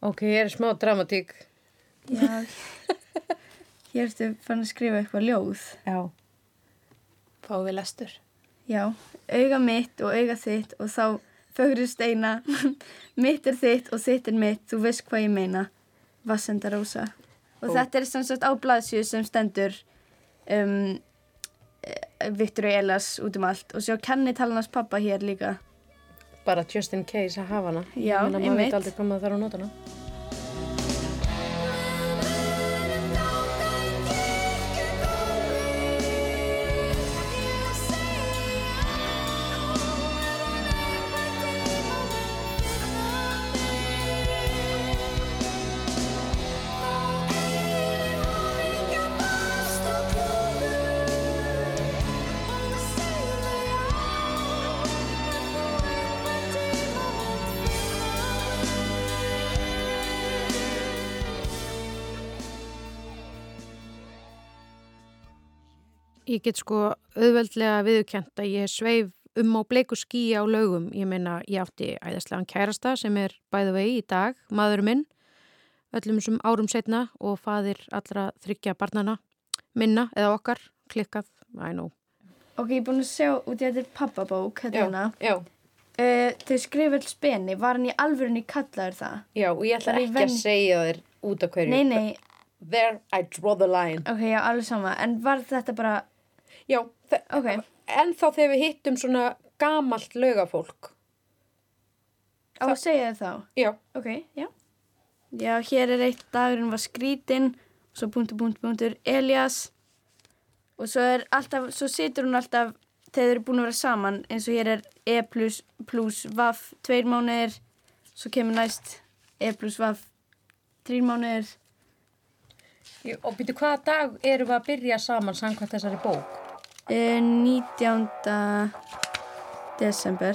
Ok, ég er smá dramatík. Já, hér ertu fann að skrifa eitthvað ljóð. Já. Við lestur. Já, auga mitt og auga þitt og þá fögru steina. mitt er þitt og þitt er mitt, þú veist hvað ég meina. Vassenda Rósa. Og Ó. þetta er sem sagt á blaðsju sem stendur um, Viktor og Elas út um allt. Og svo kennitalan hans pappa hér líka. Bara just in case að hafa hana. Já, Ég maður einmitt. veit aldrei hvað maður þarf að nota hana. Ég get sko auðveldlega viðurkent að ég sveif um á bleiku skí á laugum. Ég meina, ég átti æðaslegan kærasta sem er bæðu vegi í dag, maður minn, öllum sem árum setna og faðir allra þryggja barnana, minna eða okkar, klikkað, I know. Ok, ég er búin að sjá út í þetta er pappabók, þetta hérna. já, Uh, þau skrifa all spenni, var hann í alvörunni kallaður það? já, og ég ætla ekki venj- að segja þér út af hverju. Nei, nei, There I draw the line. ok, já, alveg sama. En var þetta bara, Já, ok, en þá þegar við hittum svona gamalt laugafólk. á að segja þið þá? Já, Ok, já. Já, hér er eitt dagurinn var skrítin, svo punktur, punktur, punktur, Elias. Og svo er alltaf, svo situr hún alltaf, þegar þau eru búin að vera saman, eins og hér er E plus, plus Vaff, tveir mánuðir, svo kemur næst E plus Vaff, þrýr mánuðir. og byrju hvaða dag erum við að byrja saman samkvæmt þessari bók? Uh, 19. desember.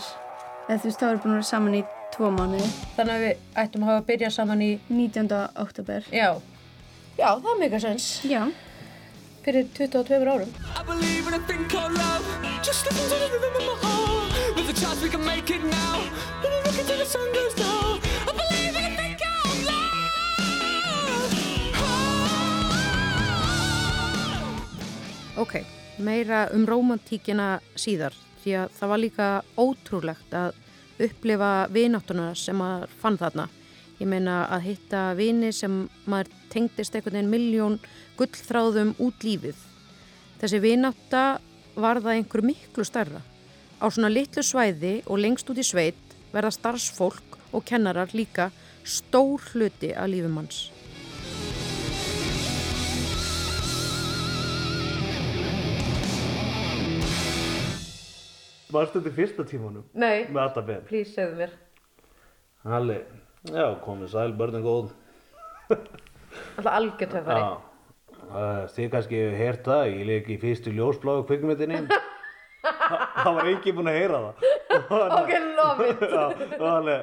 Eða þú veist, þá erum við búin að vera saman í tvo mánuði. Þannig að við ættum að hafa að byrja saman í, 19. oktober. já, já, það er mega sens, Já. fyrir 22 árum. I believe in a thing called love. Just listen to the rhythm of my heart. With a chance we can make it now. When we look into the sun goes down. I believe in a thing called love. Ok, meira um rómantíkina síðar því að það var líka ótrúlegt að upplifa vináttuna sem maður fann þarna. Ég meina að hitta vini sem maður tengdist einhvern veginn miljón gullþráðum út lífið. Þessi vinátta var það einhver miklu stærra. Á svona litlu svæði og lengst út í sveit verða starfsfólk og kennarar líka stór hluti af lífum hans. Varstu þetta í fyrsta tímanum Nei, með Adabel? please segðu mér. Halli, já, komið sæl, börnin góð. Alltaf algjör töfari. Já, uh, þið kannski hefur heyrt það, ég leik í fyrstu ljósbláðu kvikmyndinni. Þa, það var engin búinn að heyra það. Ok, love it. Já, og Halli,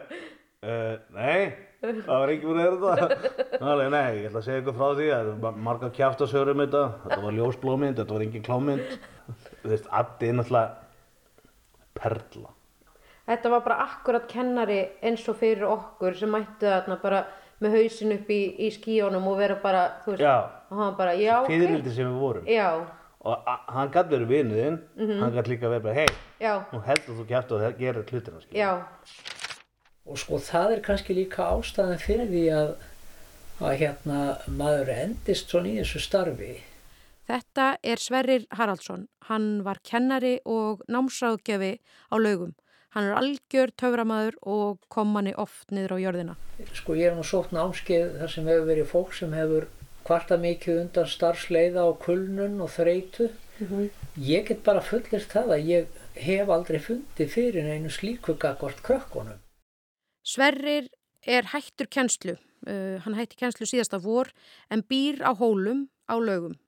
uh, nei, það var engin búinn að heyra það. Halli, nei, ég ætla að segja ykkur frá því að það var margar kjaftasögur um þetta. Þetta var ljósblómynd, þetta var engin klámynd. Þú veist, Addi er náttúrulega perla. Þetta var bara akkurat kennari eins og fyrir okkur sem mættu þarna bara með hausin upp í, í skíunum og vera bara, þú veist, Já. og hann bara, já, ok. Fyrirvildi sem við vorum. Já, Og hann gæti verið vinuðinn, hann gæti líka verið bara, hei, já, nú heldur þú kæft og gerir hlutina, skilja. já, Og sko það er kannski líka ástæðan fyrir því að, að hérna maður endist svona í þessu starfi. Þetta er Sverrir Haraldsson. Hann var kennari og námsráðgjafi á laugum. Hann er algjör töframaður og kom manni oft niður á jörðina. Sko ég hef nú sótt námskeið þar sem hefur verið fólk sem hefur kvarta mikið undan starfsleiða og kulnun og þreytu. Ég get bara fullist það að ég hef aldrei fundið fyrir einu slíku gagvart krökkunum. Sverrir er hættur kennslu. Uh, hann hætti kennslu síðasta vor en býr á hólum á laugum.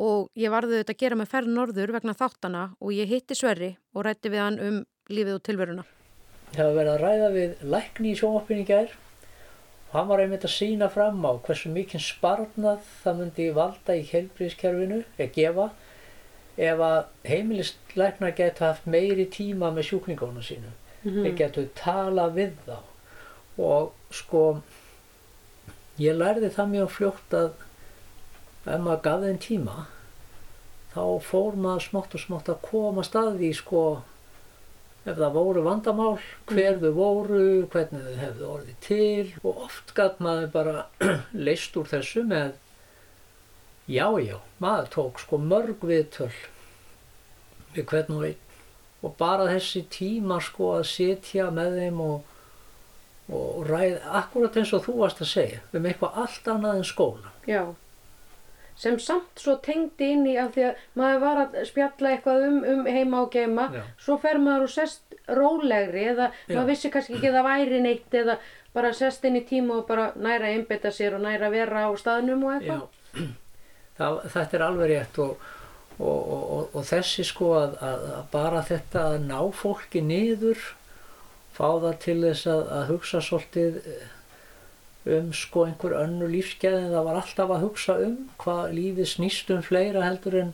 Og ég varði þetta að gera með ferð norður vegna þáttana og ég hitti Sverri og rætti við hann um lífið og tilveruna. Það hefur verið að ræða við lækni í sjónvarpinu í gær og hann var einmitt að sína fram á hversu mikinn sparnað það myndi valda í heilbríðskerfinu eða gefa ef að heimilislæknar geta haft meiri tíma með sjúklingána sínu. Þeir getur tala við þá og sko ég lærði það mjög fljótt að ef maður gaf þeim tíma þá fór maður smátt og smátt að koma staði sko ef það voru vandamál, hver þau voru, hvernig þau hefðu orðið til og oft gæt maður bara leist úr þessu með já, já, maður tók sko mörg viðtöl við hvern og einn og bara þessi tíma sko að sitja með þeim og, og ræða, akkurat eins og þú varst að segja, um eitthvað allt annað en skóla. Já. Sem samt svo tengdi inn í af því að maður var að spjalla eitthvað um, um heima og geima, Já. svo fer maður og sest rólegri eða Já. maður vissi kannski ekki að það væri neitt eða bara sest inn í tíma og bara næra að einbytta sér og næra að vera á staðnum og eitthvað. það, þetta er alveg rétt og, og, og, og, og þessi sko að, að, að bara þetta að ná fólki niður, fá það til þess að, að hugsa svolítið eh, um sko einhver önnu lífsgæði, það var alltaf að hugsa um hvað lífið snýst um fleira heldur en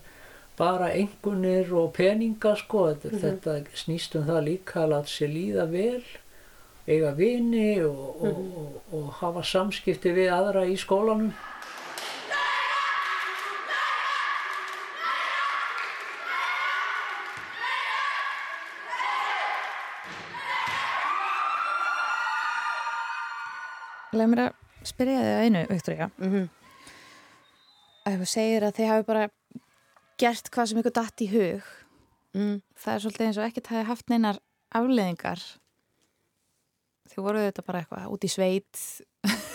bara engunir og peninga sko, þetta, þetta snýst um það líka að láta sér líða vel, eiga vini og, og, og, og hafa samskipti við aðra í skólanum. Leif mér að spyrja þig að einu, Viktoria. Mm -hmm. Ef þú segir að þið hafi bara gert hvað sem ykkur datt í hug, mm. það er svolítið eins og ekkert hafi haft neinar afleðingar. Þið voruð þetta bara eitthvað út í sveit,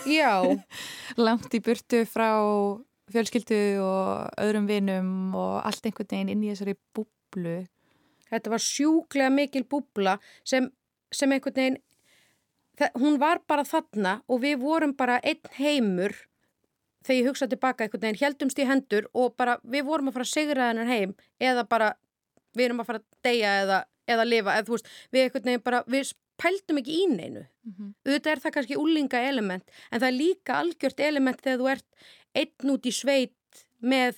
Já, langt í burtu frá fjölskyldu og öðrum vinum og allt einhvern veginn inn í þessari búblu. þetta var sjúklega mikil búbla sem, sem einhvern veginn, það, hún var bara þarna og við vorum bara einn heimur þegar ég hugsaði tilbaka einhvern veginn, heldumst í hendur og bara við vorum að fara að sigra þennan heim eða bara við erum að fara að deyja eða, eða lifa, eða veist, við einhvern veginn bara, við pældum ekki í neinu. auðvitað er það kannski úlinga element en það er líka algjört element þegar þú ert einn út í sveit með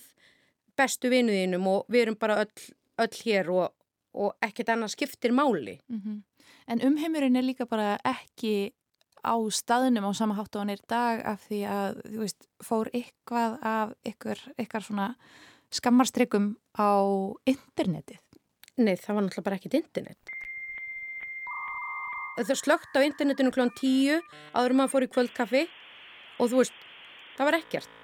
bestu vinuðinum og við erum bara öll, öll hér og, og ekkert annað skiptir máli. Mm En umheimurinn er líka bara ekki á staðnum á sama hátt og hann er dag af því að, þú veist, fór eitthvað af ykkur, ykkar svona skammarstrykkum á internetið. Nei, það var náttúrulega bara ekkert internet Það slögt á internetinu klón 10 áður maður fór í kvöldkaffi og þú veist, það var ekkert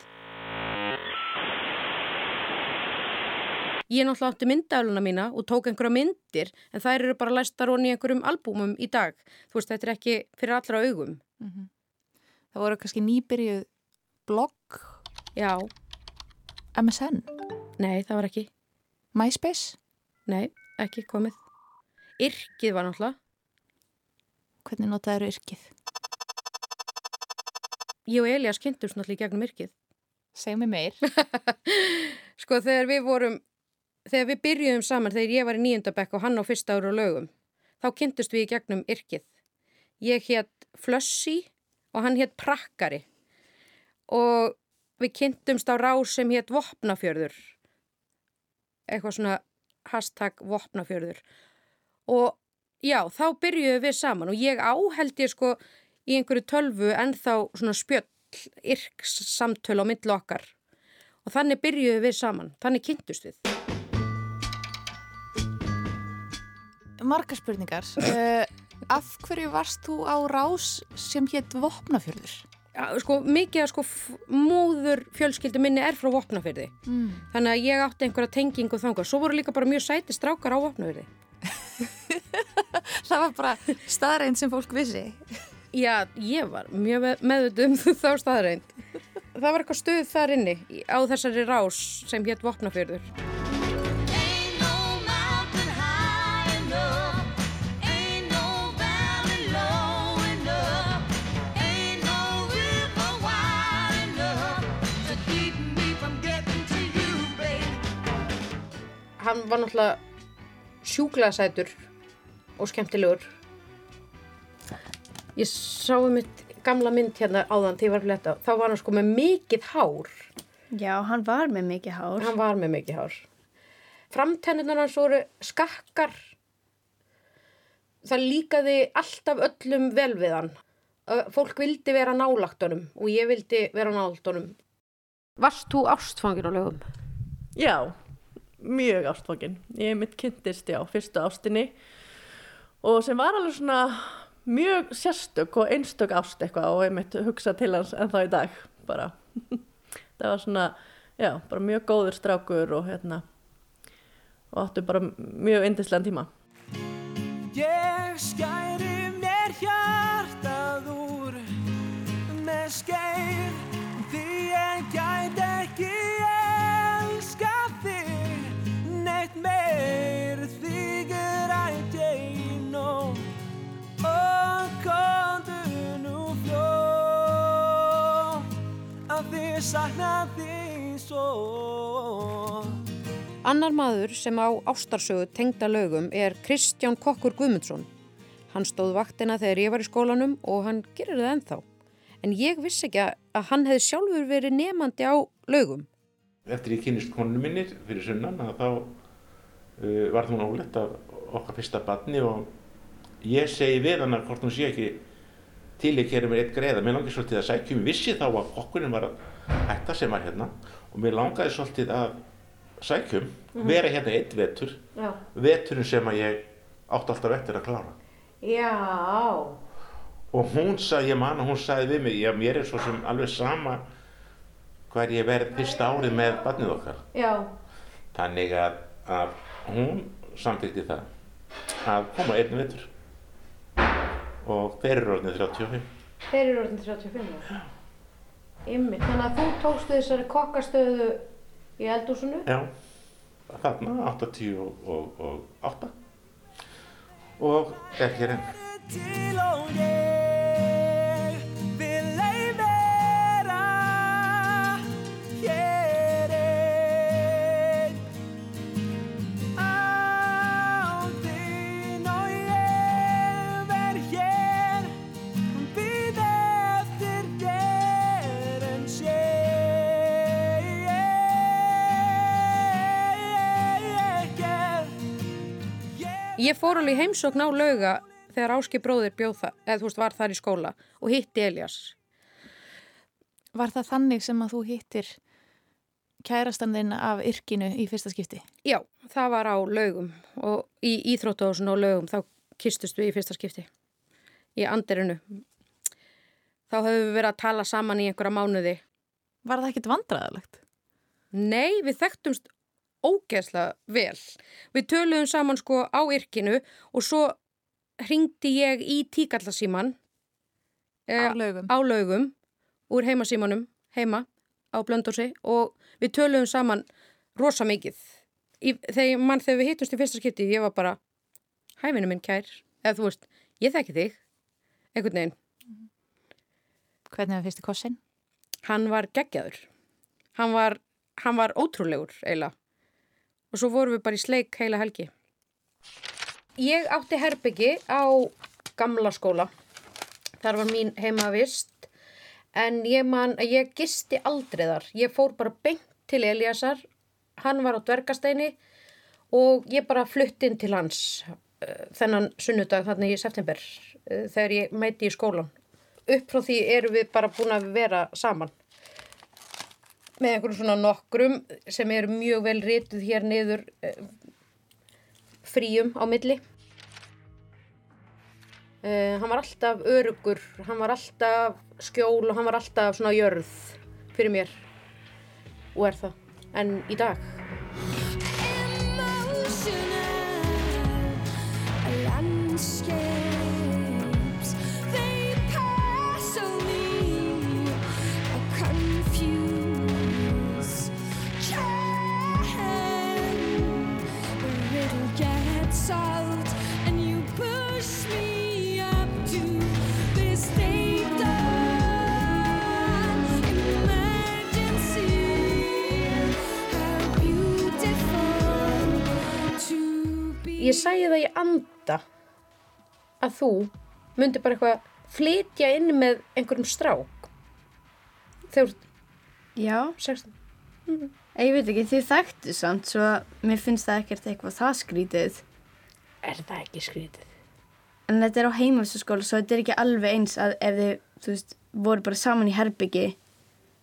Ég náttúrulega átti myndafluna mína og tók einhverja myndir en þær eru bara læstar honni í einhverjum albúmum í dag. Þú veist, þetta er ekki fyrir allra augum. Það voru kannski nýbyrjuð blogg, Já, MSN, nei, það var ekki. MySpace. Nei, ekki komið. Yrkið var náttúrulega. Hvernig notaður yrkið? Ég og Elias kynntumst náttúrulega í gegnum yrkið. Segð mér meir. Sko, þegar við vorum, þegar við byrjuðum saman, þegar ég var í nýjöndabekk og hann á fyrsta ára lögum, þá kynntust við í gegnum yrkið. Ég hétt Flössi og hann hétt Prakkari. Og við kynntumst á rás sem hétt Vopnafjörður. Eitthvað svona hashtag Vopnafjörður. Og já, þá byrjuðum við saman og ég áheld ég sko í einhverju tölvu en þá svona spjöll yrks samtöl á milli okkar. Og þannig byrjuðum við saman, þannig kynntust við. Margar spurningar. Uh, af hverju varst þú á rás sem hétt Vopnafjörður? Ja, sko, mikið að sko móður fjölskyldu minni er frá Vopnafyrði. Mm. Þannig að ég átti einhverja tengingu þangað. Svo voru líka bara mjög sæti strákar á Vopnafyrði. Það var bara staðreind sem fólk vissi. Já, ég var mjög með- meðvituð um þá staðreind. Það var eitthvað stuð þar inni á þessari rás sem hétt Vopnafjörður. Hann var náttúrulega sjúklega sætur og skemmtilegur. Ég sá um mitt gamla mynd hérna áðan þegar ég var að fletta. Þá var hann sko með mikið hár. Já, hann var með mikið hár. Hann var með mikið hár. Framtennunar hans voru skakkar. Það líkaði alltaf öllum vel við hann. fólk vildi vera nálagt honum og ég vildi vera nálagt honum. Varst þú ástfangin á lögum? Já, mjög ástfangin. Ég mitt kynntist, já, fyrstu ástinni og sem var alveg svona mjög sérstök og einstök ást eitthvað og ég mitt hugsa til hans en þá í dag bara. það var svona, já, bara mjög góður strákur og hérna og áttu bara mjög yndislegan tíma. Ég skæri mér hjartað úr með skeið sakna því svo Annar maður sem á ástarsögu tengda lögum er Kristján Kokkur Guðmundsson. Hann stóð vaktina þegar ég var í skólanum og hann gerir það ennþá. En ég vissi ekki að hann hefði sjálfur verið nefandi á lögum. Eftir ég kynist konunum minnir fyrir sunnan að þá uh, var hún ólegt af okkar fyrsta badni og ég segi við hann að hvort hún sé ekki til ég kæri mér eitt greiða. Mér langaði svolítið að sækjum, vissi þá að kokkurinn var að hætta sem var hérna og mér langaði svolítið að sækjum, vera hérna eitt vetur, Já. veturinn sem að ég átti alltaf eftir að klára. Já. Og hún sagði, ég man að hún sagði við mig, já mér er svo sem alveg sama hver ég verð fyrsta árið með barnið okkar. Já. Þannig að, að hún samþykti það að koma einn vetur og þeir eru orðinni 35. Þeir eru orðin 35 ára. Ymmi. Þannig að þú tókstu þessari kokkastöðu í eldúsinu. Já, þarna 80 og, og, og 8 og er hér enn. Ég fór alveg í heimsókn á lauga þegar Áski bróðir bjóð það, eða þú veist, var þar í skóla og hitti Elias. Var það þannig sem að þú hittir kærastan þinn af yrkinu í fyrsta skipti? Já, það var á laugum og í íþróttahúsin og laugum þá kistust við í fyrsta skipti í andirinu. Þá höfum við verið að tala saman í einhverja mánuði. Var það ekkit vandræðalegt? Nei, við þekktumst ógeðslega vel. Við töluðum saman sko á yrkinu og svo hringdi ég í tíkallasíman Á laugum? á laugum úr heimasímanum heima á Blöndósi og við töluðum saman rosa mikið. Í, þegar mann þegar við hittumst í fyrsta skipti ég var bara hæfinu minn kær eða þú veist, ég þekki þig einhvern veginn. Hvernig var fyrsti kossin? Hann var geggjaður. Hann var, hann var ótrúlegur eiginlega. Og svo vorum við bara í sleik heila helgi. Ég átti herbyggi á gamla skóla. Þar var mín heimavist. En ég man, ég gisti aldrei þar. Ég fór bara beint til Eliasar. Hann var á dvergasteini og ég bara flutti inn til hans uh, þennan sunnudag þannig í september uh, þegar ég mæti í skólan. Upp frá því erum við bara búin að vera saman með einhverjum svona nokkrum sem eru mjög vel rituð hér niður uh, fríum á milli. Uh, hann var alltaf örugur, hann var alltaf skjól og hann var alltaf svona jörð fyrir mér og er það. En í dag, að þú myndi bara eitthvað flytja inn með einhverjum strák þegar Já, 16. ég veit ekki, þið þekktu samt svo mér finnst það ekkert eitthvað það skrítið. Er það ekki skrítið? en þetta er á heimilsaskóla svo þetta er ekki alveg eins að ef þið, þú veist, voru bara saman í herbyggi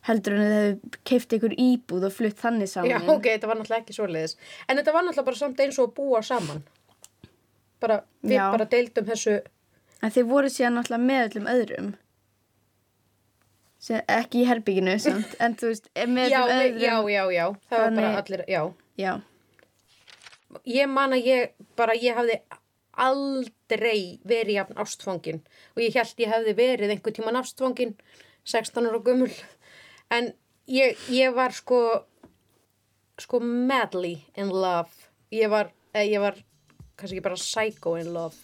heldur en þið hefðu keift ykkur íbúð og flutt þannig saman Já, ok, þetta var náttúrulega ekki svoleiðis. En þetta var náttúrulega bara samt eins og að búa saman. Bara, við Já. bara deildum þessu, En þið voru síðan náttúrulega með öllum öðrum sem, ekki í herbygginu samt, en þú veist, með já, öllum öðrum já, já, já, það var bara Þannig- allir, já. já. Ég man að ég, bara, ég hafði aldrei verið jafn ástfangin og ég held ég hefði verið einhver tíman ástfangin, 16 ára gömul. En ég, ég var sko, sko madly in love. Ég var, eh, ég var kannski ekki bara psycho in love.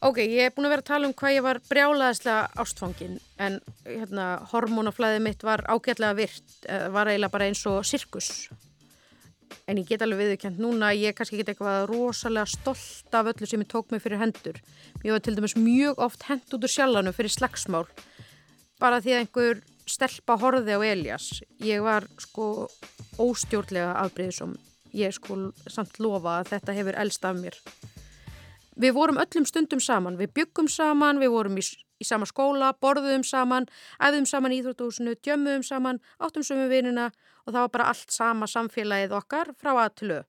Ok, ég er búin að vera að tala um hvað ég var brjálaðislega ástfangin en hérna, hormónaflæðið mitt var ágætlega virt, eh, var eiginlega bara eins og sirkus. En ég get alveg viðurkjönd núna að ég kannski get eitthvað rosalega stolt af öllu sem ég tók mig fyrir hendur. Ég var til dæmis mjög oft hend út úr sjálfanu fyrir slagsmál bara því að einhver stelpa horfði á Elias. Ég var sko óstjórnlega afbreyðisum. Ég sko samt lofa að þetta hefur elst af mér. Við vorum öllum stundum saman, við byggum saman, við vorum í, í sama skóla, borðuðum saman, æfðum saman í Íþróttúsinu, djömmuðum saman, áttum sömu vinuna og það var bara allt sama samfélagið okkar frá að til ö.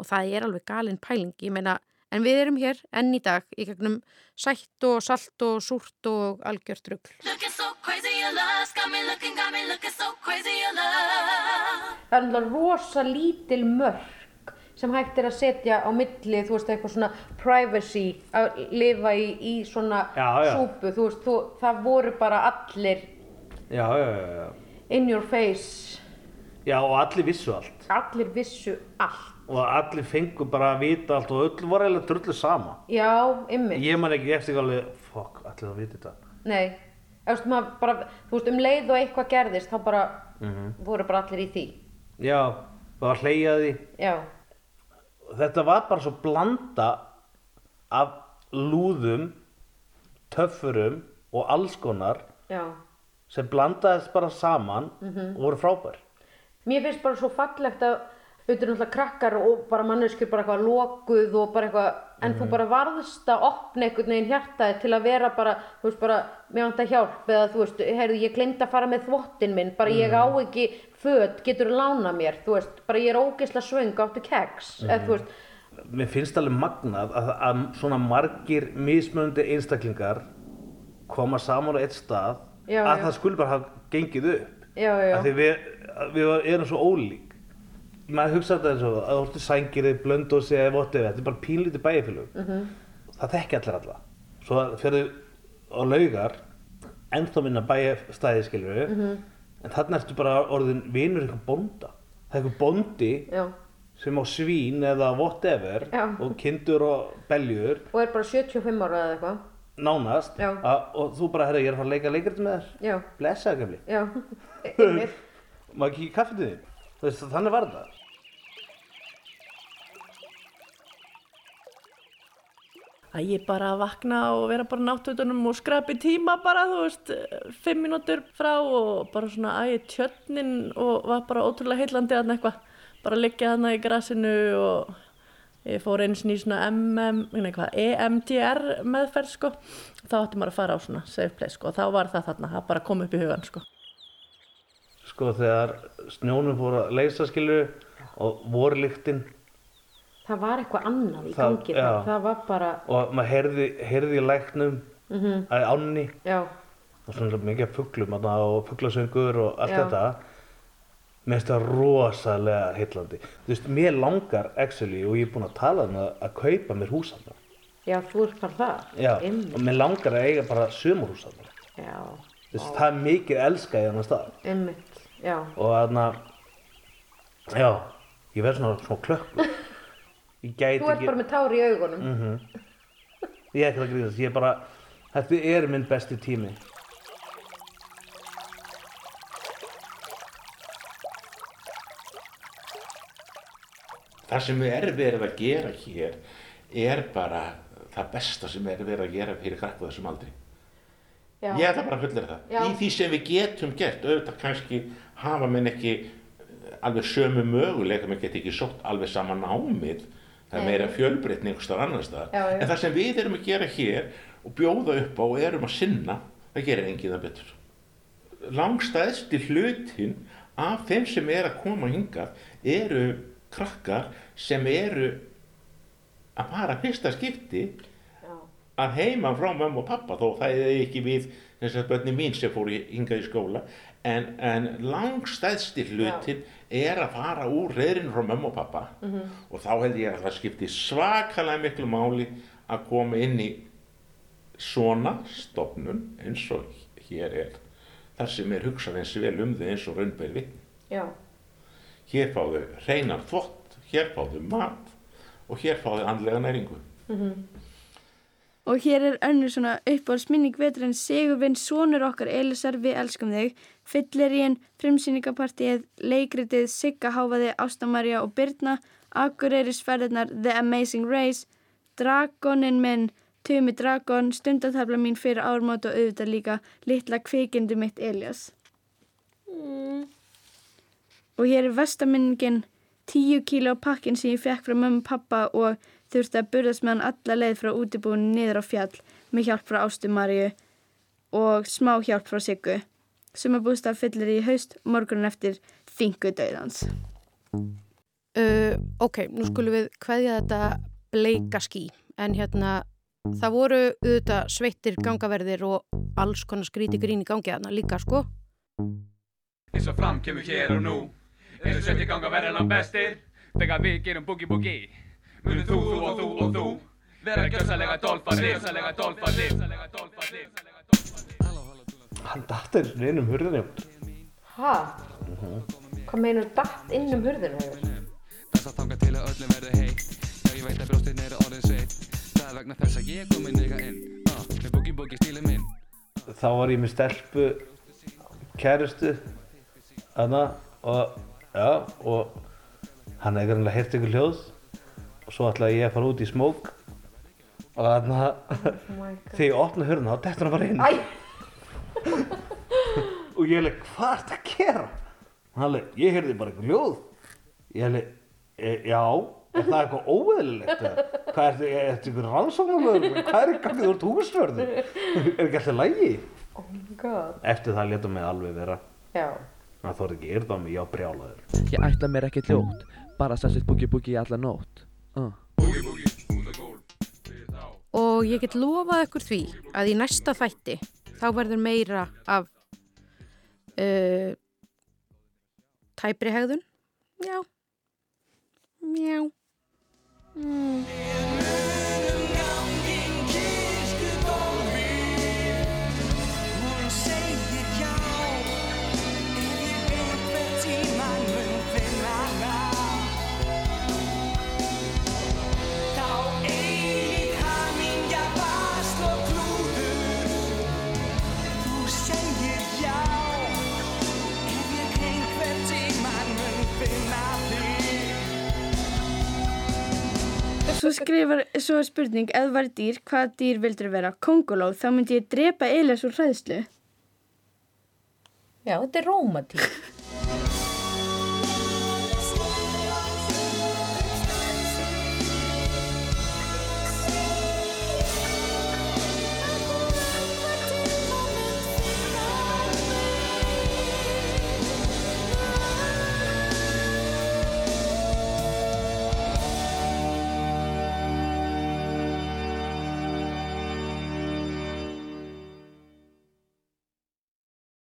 Og það er alveg galin pæling, ég meina, en við erum hér enn í dag í gegnum sætt og salt og súrt og algjört rugl. Það er náttúrulega rosa lítil mörk sem hægt er að setja á milli, þú veist, eitthvað svona privacy, að lifa í, í svona Já, já. súpu, þú veist, þú, það voru bara allir Já, in your face, Já, og allir vissu allt. allir vissu allt. Og allir fengu bara að vita allt og öll var eiginlega drullu sama. Já, ymmið, Ég man ekki eftir alveg, fokk, allir það viti þetta. nei, þú veist, bara, þú veist, um leið og eitthvað gerðist, þá bara voru bara allir í því. Já, það var hleyjaði. Já, Þetta var bara svo blanda af lúðum, töffurum og alls konar já. sem blandaðist bara saman Mhm. og voru frábær. Mér finnst bara svo fallegt að auðvitað náttúrulega krakkar og bara manneskjur bara eitthvað lokuð og bara eitthvað en þú bara varðst að opna einhvern veginn hjartaði til að vera bara, þú veist bara mér vant að hjálp eða þú veist, heyrðu ég gleymd að fara með þvottin minn, bara ég á ekki föt, getur lána mér, þú veist bara ég er ógeisla svöng, áttu keks eða þú veist, Mér finnst alveg magnað að, að svona margir mismunandi einstaklingar koma saman á eitt stað Já, að já. það skulle bara hafa gengið upp. já, Af því við, að við erum svo ólík. Maður hugsa þetta eins og að ertu sængirið, blöndósi eða whatever, þetta er bara pínlítið bæjarfélög. Mhm. Það þekki allir alla. Svo ferðu á laugar, ennþá minna bæjarstæði skilur við, Mhm. en þarna ertu bara orðin vinur einhver bónda. Það er einhver bóndi já. sem á svín eða whatever Já. og kindur og beljur. Og er bara 75 ára eða eitthvað. Nánast. Að, og þú bara, herra, ég er að fara að leika leikrit með þér. Blessaði gamli, já, einmitt. Maður ekki þú veist, þannig var þetta að ég bara vakna og vera bara náttutunum og skrapi tíma bara, þú veist, fimm mínútur frá og bara svona ægi tjötnin og var bara ótrúlega heillandi að eitthvað, bara liggja þarna í grasinu og ég fór einu sinni í svona MM, nei hvað, EMDR meðferð sko, þá átti maður að fara á svona safe place sko, og þá var það þarna, það bara kom upp í hugan sko. sko þegar snjónum fór að leysa skilu og vorlíktin það var eitthvað annað í Það- gangi já. það, það var bara, og maður heyrði, heyrði í læknum Mhm. að ánni og svona mikið þarna og fuglasöngur og allt Já. þetta. Mér finnst það rosalega heillandi. Þú veist, mér langar actually og ég er búinn að tala um það að kaupa mér hús þarna já, þú ert bara það Já, og mér langar að eiga bara sömurhús þarna já, Þú veist, það er mikið elskað í þannig stað. Og þarna já, ég verð svona, svona gæti Þú ert ekki bara með tár í augunum. Mhm. ég er ekki að grínast, ég er bara þetta er minn besti tími Það sem við erum verið að gera hér er bara það besta sem er verið að gera fyrir krakku þessum aldri. Já. Ég ætla bara að fullera það. Já. Í því sem við getum gert, auðvitað kannski hafa menn ekki alveg sömu möguleika, menn get ekki sótt alveg sama námið það er meira fjölbreytni einhvers staðar annars staðar. Já, en það sem við erum að gera hér og bjóða upp á og erum að sinna það gerir enginn það betur. Langstæðsti hlutin af þeim sem er að koma hingað eru krakkar sem eru að fara fyrsta skipti að heima frá mömmu og pappa þó það er ekki við þess að börni mín sem fór hingað í skóla en, en langstæðsti hlutin er að fara úr reyðrinu frá mömmu og pappa og þá held ég að það skipti svakalega miklu máli að koma inn í svona stofnun eins og hér er þar sem er hugsað eins vel um þau eins og. Já. Hér fáðu hreinan þvott, hér fáðu mat og hér fáðu andlega næringu. Og hér er önnur svona uppáhaldsminning vetur en Sigurvinn, sonur okkar Elisar, við elskum þig, Fyllirín, frumsýningapartíið, leikritið, Sigga Háfaði, Ástamarja og Birna, Akureyrisferðirnar, The Amazing Race, Dragonin minn, Tumi Dragon, stundatafla mín fyrir ármót og auðvitað líka litla kvikindi mitt Elias. Og hér er vestaminningin 10 kíló pakkin sem ég fekk frá mömmu pappa og þurfti að burðast með hann alla leið frá útibúinu niður á fjall með hjálp frá Ástu Maríu og smá hjálp frá Siggu. Sumabústaf fyllir í haust morgunin eftir þingu döðans. Uh, ok, nú skulum við kveðja þetta bleika ský en hérna það voru auðvitað sveittir gangaverðir og alls konar skríti grín í gangi þarna líka sko eins og fram kemur hér og nú eins og svetti ganga verða langt bestir þegar við gerum boogie boogie munum þú, þú og þú og þú. Vera gjössalega dolfaðir gjössalega dolfaðir Hann datt eins og inn um hurðinni. Hæ? Hvað meinur datt inn um hurðinu? Þess að þanga til að öllum verði heitt. Já ég veit að brjóstin eru orðin sveitt Það er vegna þess að ég kom inn ykkar inn. Uh, Með boogie boogie stílið minn. Þá var ég með stelpu kærustu þarna og já og hann hefði grannlega heyrt ykkur hljóð og svo ætlaði ég að fara út í smók og þarna þegar ég opna hurðina þá dettur hann bara inn. Og ég hefði hvað er þetta að gera? Hann hefði, ég heyrði bara eitthvað hljóð ég hefði, e, já er það eitthvað óeðlilegt hvað er þetta, er þetta ykkur rannsóknarlögur hvað er þú ert húsvörður. Er ekki alltaf lægi oh my god. Eftir það letum mig alveg vera. Það þór ekki yrða mig, já brjálaður. Ég ætla mér ekki ljótt Bara sessið boogie boogie alla nótt uh. og ég get lofað ykkur því að í næsta þætti þá verður meira af uh, tæpri hegðun já já mm. Svo skrifar, svo er spurning, ef þú væri dýr, hvaða dýr vildur vera? Kongoló, þá myndi ég drepa Elias úr hræðslu. já, þetta er rómatík